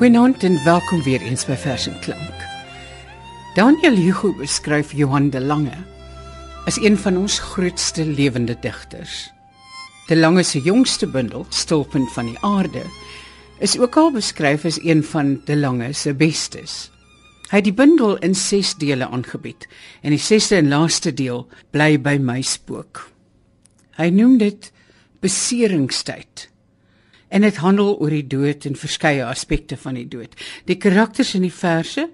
Goeienaand en welkom weer eens by Vers en Klank. Daniel Hugo beskryf Johan de Lange as een van ons grootste lewende digters. De Lange se jongste bundel, Stulpunt van die Aarde, is ook al beskryf as een van De Lange se bestes. Hy het die bundel in 6 dele aangebied en die 6ste en laaste deel bly by my spook. Hy noem dit beseringstyd en dit handel oor die dood en verskeie aspekte van die dood. Die karakters in die verse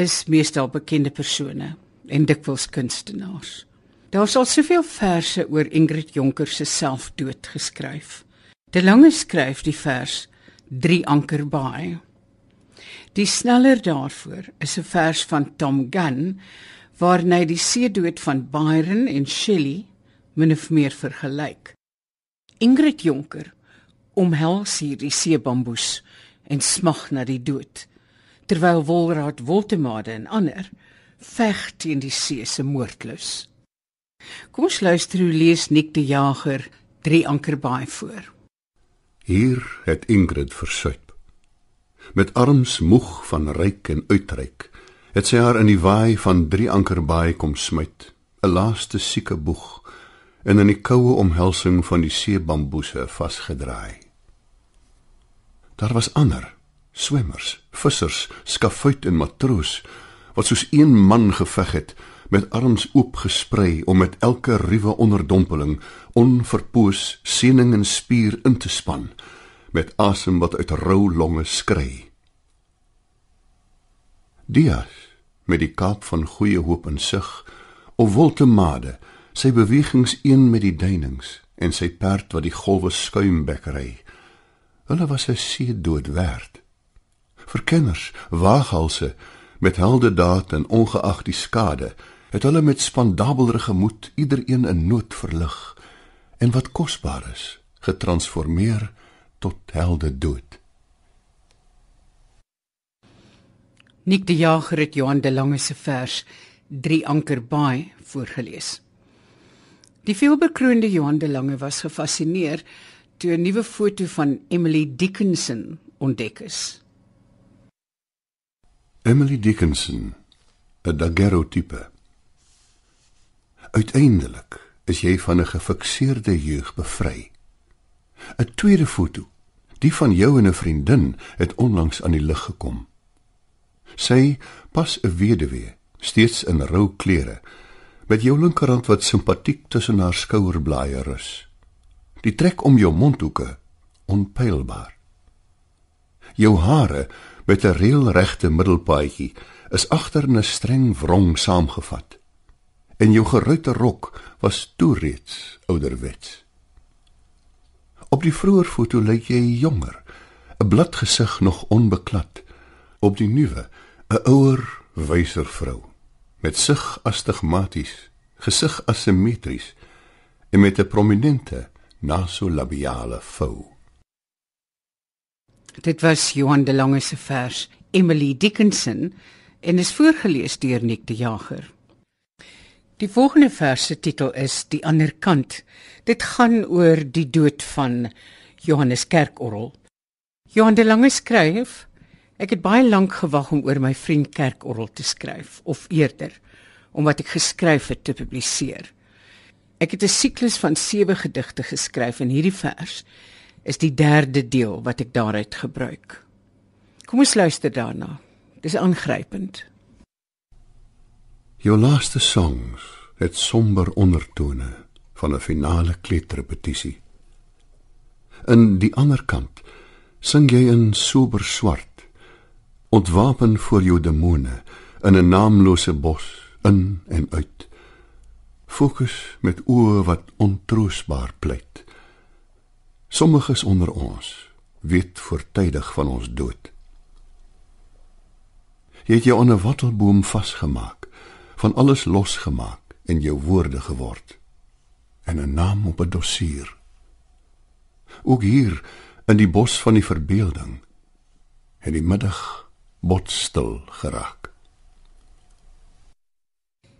is meestal bekende persone en dikwels kunstenaars. Daar is al soveel verse oor Ingrid Jonker se selfdood geskryf. De Lange skryf die vers Drie anker baai. Die sneller daarvoor is 'n vers van Tom Gunn waarin hy die seedood van Byron en Shelley min of meer vergelyk. Ingrid Jonker omhels hier die seebamboes en smag na die dood terwyl Wolraad Woltemade en ander veg teen die see se moordlus. Kom ons luister hoe lees Nik die Jager drie ankerbaai voor. Hier het Ingrid versuip. Met arms moeg van ryk en uitreik, het sy haar in die waai van drie ankerbaai kom smyt, 'n laaste sieke boeg en in die koue omhelsing van die seebamboese vasgedraai. Daar was ander swemmers, vissers, skafuit en matroos wat soos een man geveg het met arms oop gesprei om met elke ruwe onderdompeling onverpoos sening en spier in te span met asem wat uit rou longe skree. Dias met die kaap van goeie hoop en sug of woltemade sy bewegings een met die duinings en sy perd wat die golwe skuimbekkery Hulle was 'n see dood werd. Verkenners, waaghalse met helde daad en ongeag die skade, het hulle met spandabelre gemoed iedereen in nood verlig en wat kosbaar is, getransformeer tot helde dood. Nik die Jager het Johan de Lange se vers Drie anker baai voorgeles. Die veelbekroonde Johan de Lange was gefassineer toe 'n nuwe foto van Emily Dickinson ontdek is. Emily Dickinson, 'n daguerreotype. Uiteindelik is jy van 'n gefikseerde jeug bevry. 'n Tweede foto, die van jou en 'n vriendin, het onlangs aan die lig gekom. Sy pas 'n weduwee, steeds in rou klere, met jou linkerhand wat simpatiek tussen haar skouerblaaie rus die trek om jou mondhoeke onpylbaar. Jou hare met 'n reëlregte middelpaadjie is agter 'n streng wrong saamgevat. En jou geruite rok was toe reeds ouderwets. Op die vroeë foto lyk jy jonger, 'n blat gesig nog onbeklad. Op die nuwe, 'n ouer, wyser vrou met sig astigmaties, gesig asimmetries en met 'n prominente nasolabiale vou. Dit was Johan de Lange se vers Emily Dickinson en is voorgeles deur Nick de Jager. Die volgende vers se titel is Die ander kant. Dit gaan oor die dood van Johannes Kerkorrel. Johan de Lange skryf: Ek het baie lank gewag om oor my vriend Kerkorrel te skryf of eerder om wat ek geskryf het te publiseer. Ek het 'n siklus van 7 gedigte geskryf en hierdie vers is die derde deel wat ek daaruit gebruik. Kom ons luister daarna. Dis aangrypend. Jou laaste songs het somber ondertone van 'n finale kleuterrepetisie. In die ander kant sing jy in sober swart, ontwapen voor jou demone in 'n naamlose bos in en uit fokus met oë wat ontroosbaar pleit. Sommiges onder ons weet voortydig van ons dood. Jy het jou aan 'n wattelboom vasgemaak, van alles losgemaak en jou woorde geword en 'n naam op 'n dossier. Ook hier in die bos van die verbeelding het die middag botstil geraak.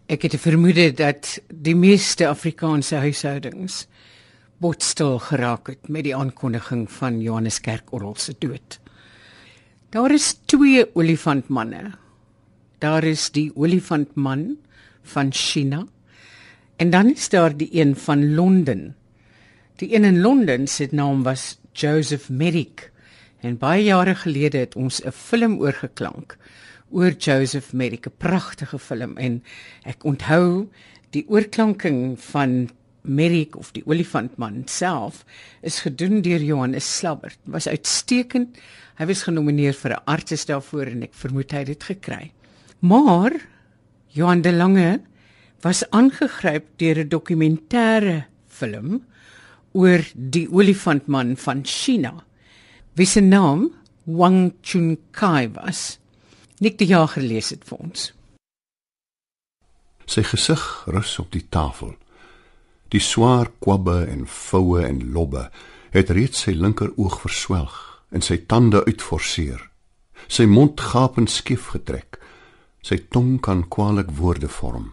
Ek het 'n vermoede dat die meeste Afrikaanse huishoudings botstil geraak het met die aankondiging van Johannes Kerkorrel se dood. Daar is twee olifantmanne. Daar is die olifantman van China en dan is daar die een van Londen. Die een in Londen se naam was Joseph Merrick en baie jare gelede het ons 'n film oorgeklank oor Joseph Merrick, 'n pragtige film en ek onthou die oorklanking van Merrick of die olifantman self is gedoen deur Johannes Slabbert. Was uitstekend. Hy was genomineer vir 'n artis daarvoor en ek vermoed hy het dit gekry. Maar Johan de Lange was aangegryp deur 'n dokumentêre film oor die olifantman van China. Wie se naam Wang Chunkai was. Nik die jaar gelees het vir ons. Sy gesig rus op die tafel. Die swaar kwabbe en voue en lobbe het reeds sy linker oog verswelg en sy tande uitforceer. Sy mond gapend skief getrek. Sy tong kan kwaliek woorde vorm.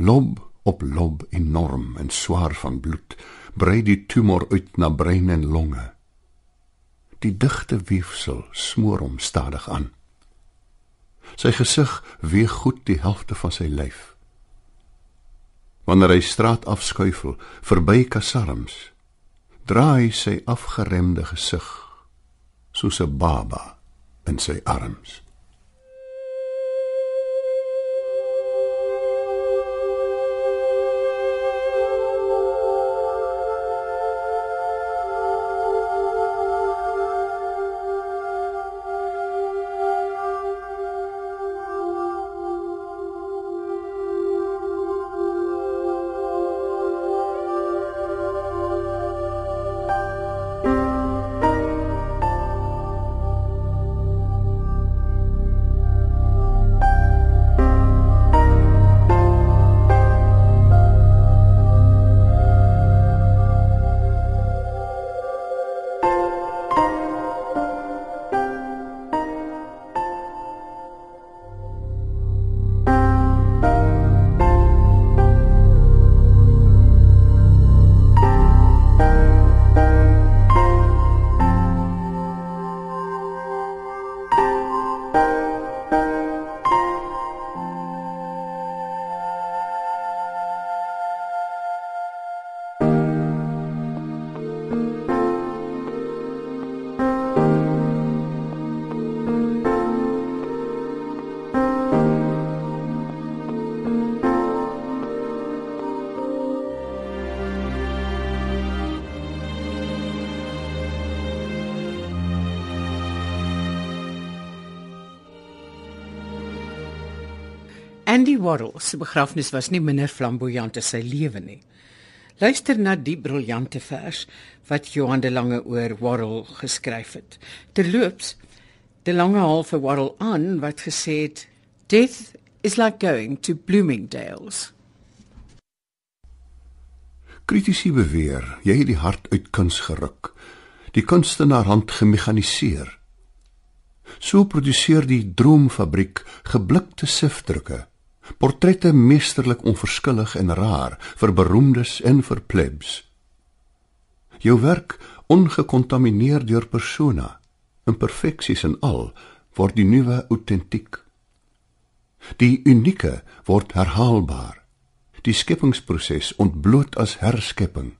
Lob op lob enorm en swaar van bloed brei die tumor uit na brein en longe. Die digte weefsel smoor hom stadig aan. Sy gesig weeg goed die helfte van sy lyf. Wanneer hy straat afskuifel verby kasarms, draai sy afgeremde gesig soos 'n baba in sy arms. Andy Warhol se begrafnis was nie minder flamboyant as sy lewe nie. Luister na die briljante vers wat Johan de Lange oor Warhol geskryf het. Terloops, de Lange haal vir Warhol aan wat gesê het: "Death is like going to Bloomingdale's." Kritisie beweer jy het die hart uit kuns geruk, die kunstenaar hand gemekaniseer. So produseer die droomfabriek geblikte sifdrukke portrette meesterlik onverskillig en raar vir beroemdes en vir plebs. Jou werk ongekontamineer deur persona, imperfeksies en al, word die nuwe autentiek. Die unieke word herhaalbaar. Die skepingsproses ontbloot as herskepping.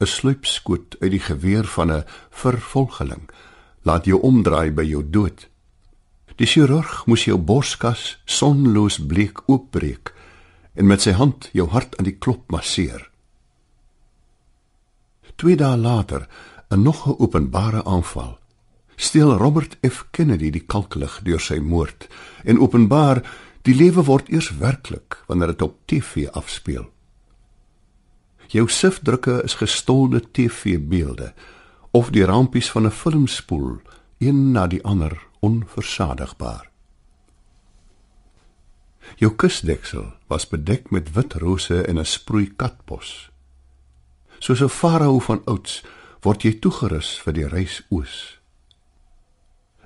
'n Sluipskoot uit die geweer van 'n vervolgeling laat jou omdraai by jou dood. Die chirurg moes jou borskas sonloos bleek oopbreek en met sy hand jou hart aan die klop masseer. 2 dae later, 'n nog 'n openbare aanval. Steel Robert F Kennedy die kalklig deur sy moord en openbaar die lewe word eers werklik wanneer dit op TV afspeel. Jou sifdrukke is gestolde TV-beelde of die rampies van 'n filmspoel, een na die ander onversadigbaar. Jou kusdeksel was bedek met wit rose en 'n sproei katbos. Soos 'n farao van ouds word jy toegerus vir die reis oos.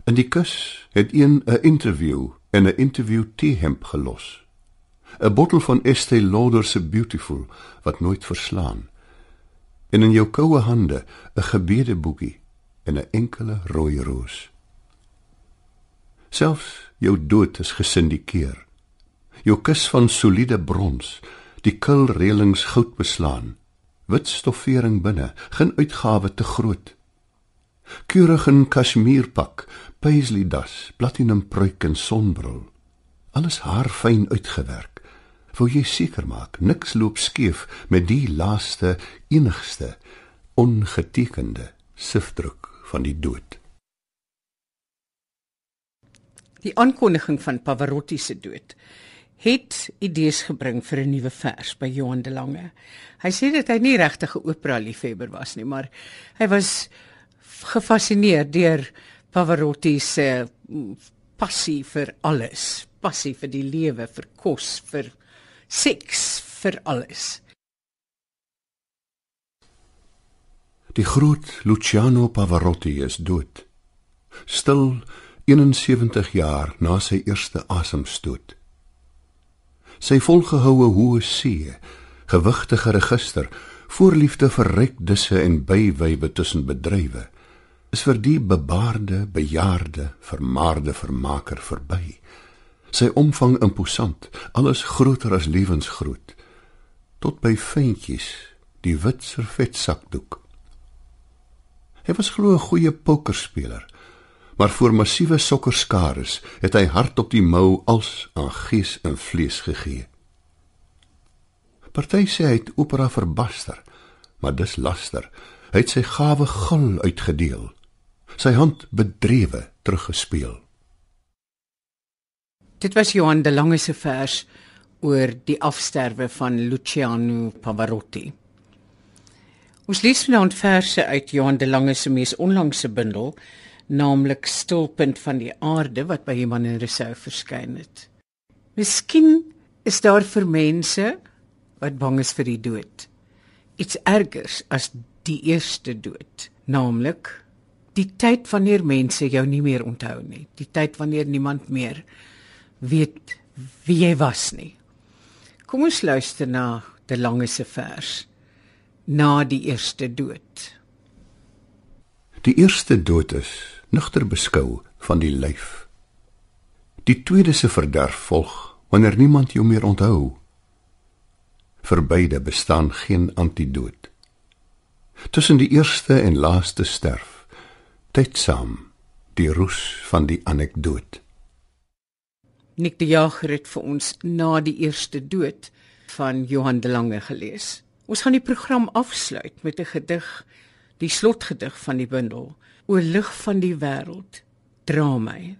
In die kus het een 'n interview en 'n interview teehemp gelos. 'n Bottel van Estée Lauder se Beautiful wat nooit verslaan. En in jou koue hande 'n gebedeboekie en 'n enkele rooi roos. Selfs jou dood is gesindikeer. Jou kus van soliede brons, die kulreëlings goud beslaan, wit stoffering binne, geen uitgawe te groot. Keurig in kasjmierpak, paisley das, platinum pruik en sonbril. Alles haar fyn uitgewerk. Wou jy seker maak niks loop skeef met die laaste enigste ongetekende sifdruk van die dood. Die aankondiging van Pavarotti se dood het idees gebring vir 'n nuwe vers by Johan de Lange. Hy sê dat hy nie regtig 'n opera liefhebber was nie, maar hy was gefassineer deur Pavarotti se mm, passie vir alles, passie vir die lewe, vir kos, vir seks, vir alles. Die groot Luciano Pavarotti is dood. Stil 71 jaar na sy eerste asemstoot sy volgehoue hoë see, gewigtige register, voorliefde vir ryk disse en bywywe tussen bedrywe, is vir die bebaarde, bejaarde, vermaarde vermaker verby. Sy omvang imposant, alles groter as lewensgroot, tot by ventjies, die wit servetsakdoek. Hy was glo 'n goeie pokerspeler maar voor massiewe sokkerskares het hy hard op die mou als aan gees en vlees gegee. Party sê hy het opera verbaster, maar dis laster. Hy het sy gawe gul uitgedeel. Sy hand bedrewe teruggespeel. Dit was Johan de Lange se vers oor die afsterwe van Luciano Pavarotti. Ons lees vanaand verse uit Johan de Lange se mees onlangse bundel naamlik Stulpunt van die aarde wat by Human en Resou verskyn het. Miskien is daar vir mense wat bang is vir die dood. Iets ergers as die eerste dood, naamlik die tyd wanneer mense jou nie meer onthou nie, die tyd wanneer niemand meer weet wie jy was nie. Kom ons luister na die langste vers na die eerste dood. Die eerste dood is nugter beskou van die lyf. Die tweede se verderf volg wanneer niemand jou meer onthou. Vir beide bestaan geen antidoot. Tussen die eerste en laaste sterf, tydsaam die roes van die anekdoot. Nik die Jager het vir ons na die eerste dood van Johan de Lange gelees. Ons gaan die program afsluit met 'n gedig, die slotgedig van die bundel O lig van die wêreld, dra my.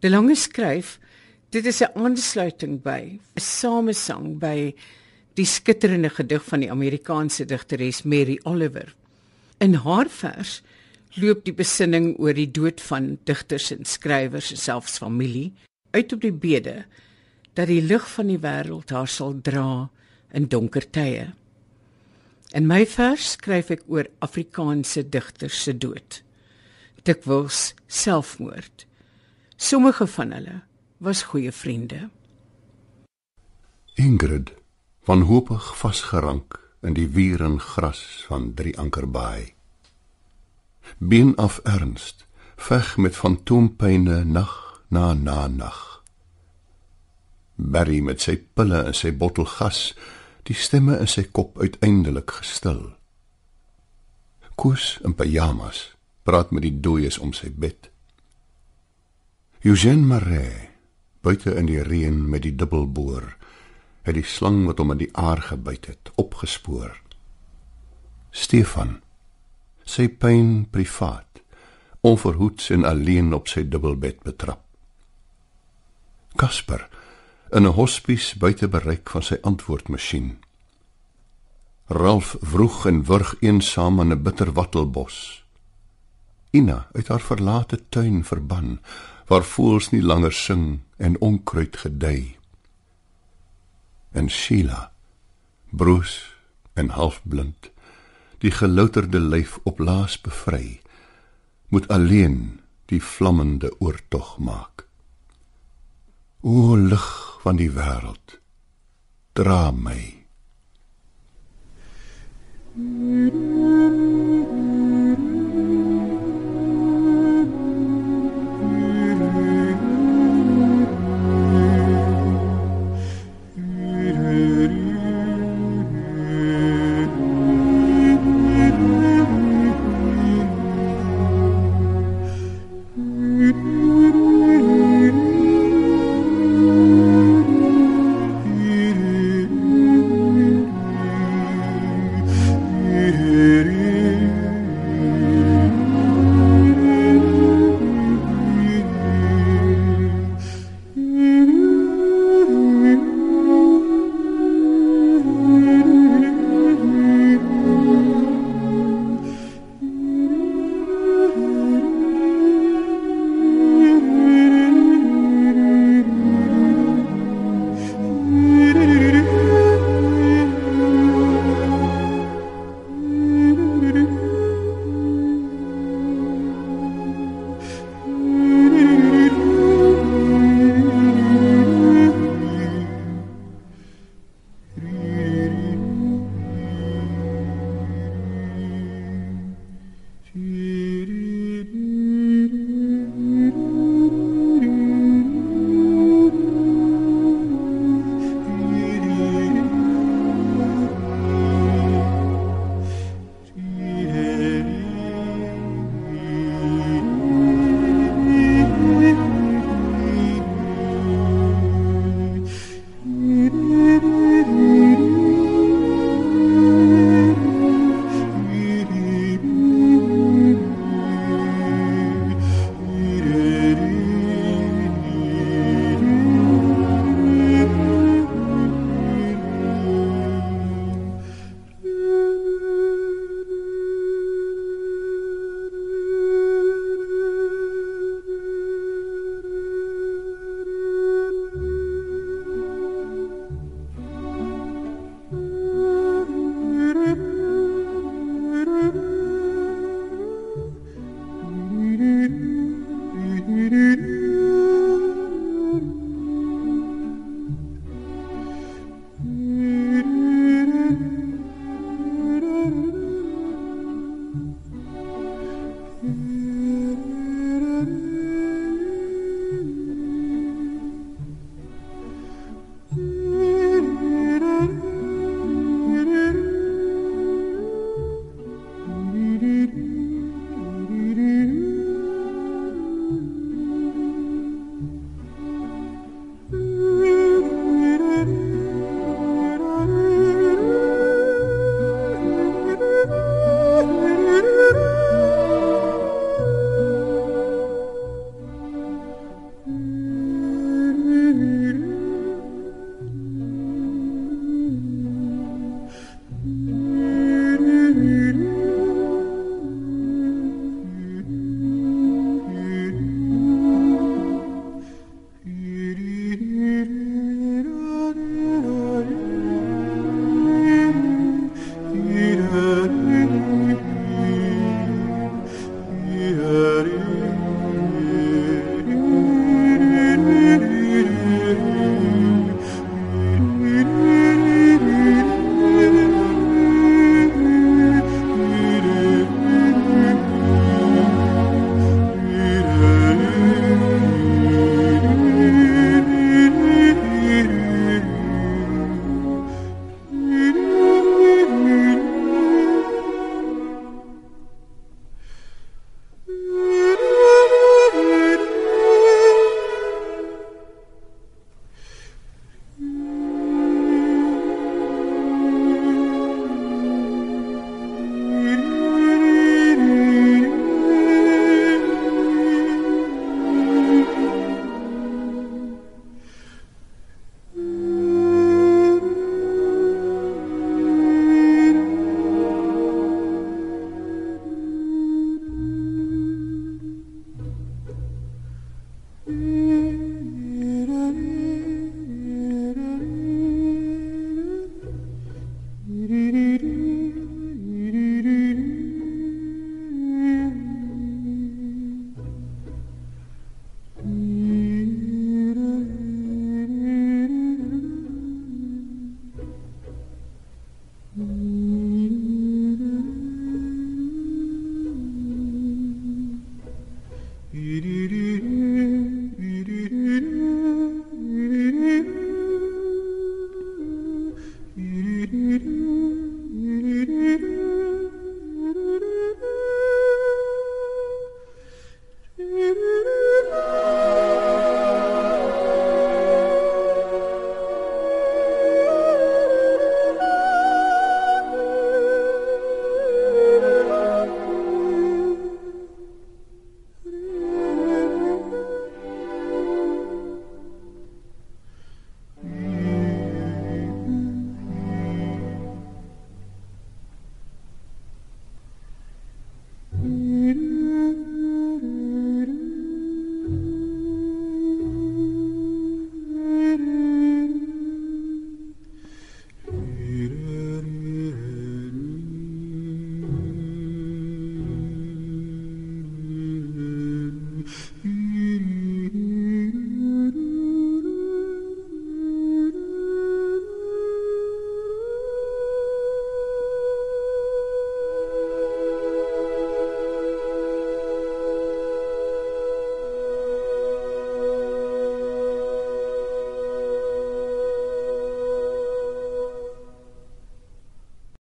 De Lange skryf, dit is 'n aansluiting by 'n samesang by die skitterende gedig van die Amerikaanse digteres Mary Oliver. In haar vers loop die besinning oor die dood van digters en skrywers en selfs familie uit op die bede dat die lig van die wêreld haar sal dra in donker tye. In my vers skryf ek oor Afrikaanse digters se dood. Dikwels selfmoord. Sommige van hulle was goeie vriende. Ingrid van hoopig vasgerank in die wier en gras van drie ankerbaai. Bin af ernst, veg met fantoompyne nag na na nag. Barry met sy pille en sy bottel gas die stemme in sy kop uiteindelik gestil. Koos in pyjamas praat met die dooies om sy bed. Eugène Marais, buite in die reën met die dubbelboor, het die slang wat hom in die aar gebyt het, opgespoor. Stefan, sy pyn privaat, onverhoeds en alleen op sy dubbelbed betrap. Kasper, in 'n hospice buite bereik van sy antwoordmasjien. Ralf vroeg en wurg eensaam in 'n bitter wattelbos. Ina uit haar verlate tuin verban waar voëls nie langer sing en onkruid gedei. En Sheila, broos en halfblind, die gelouterde lyf op laas bevry, moet alleen die vlammende oortog maak. O lig van die wêreld. Dra my. Mm -hmm.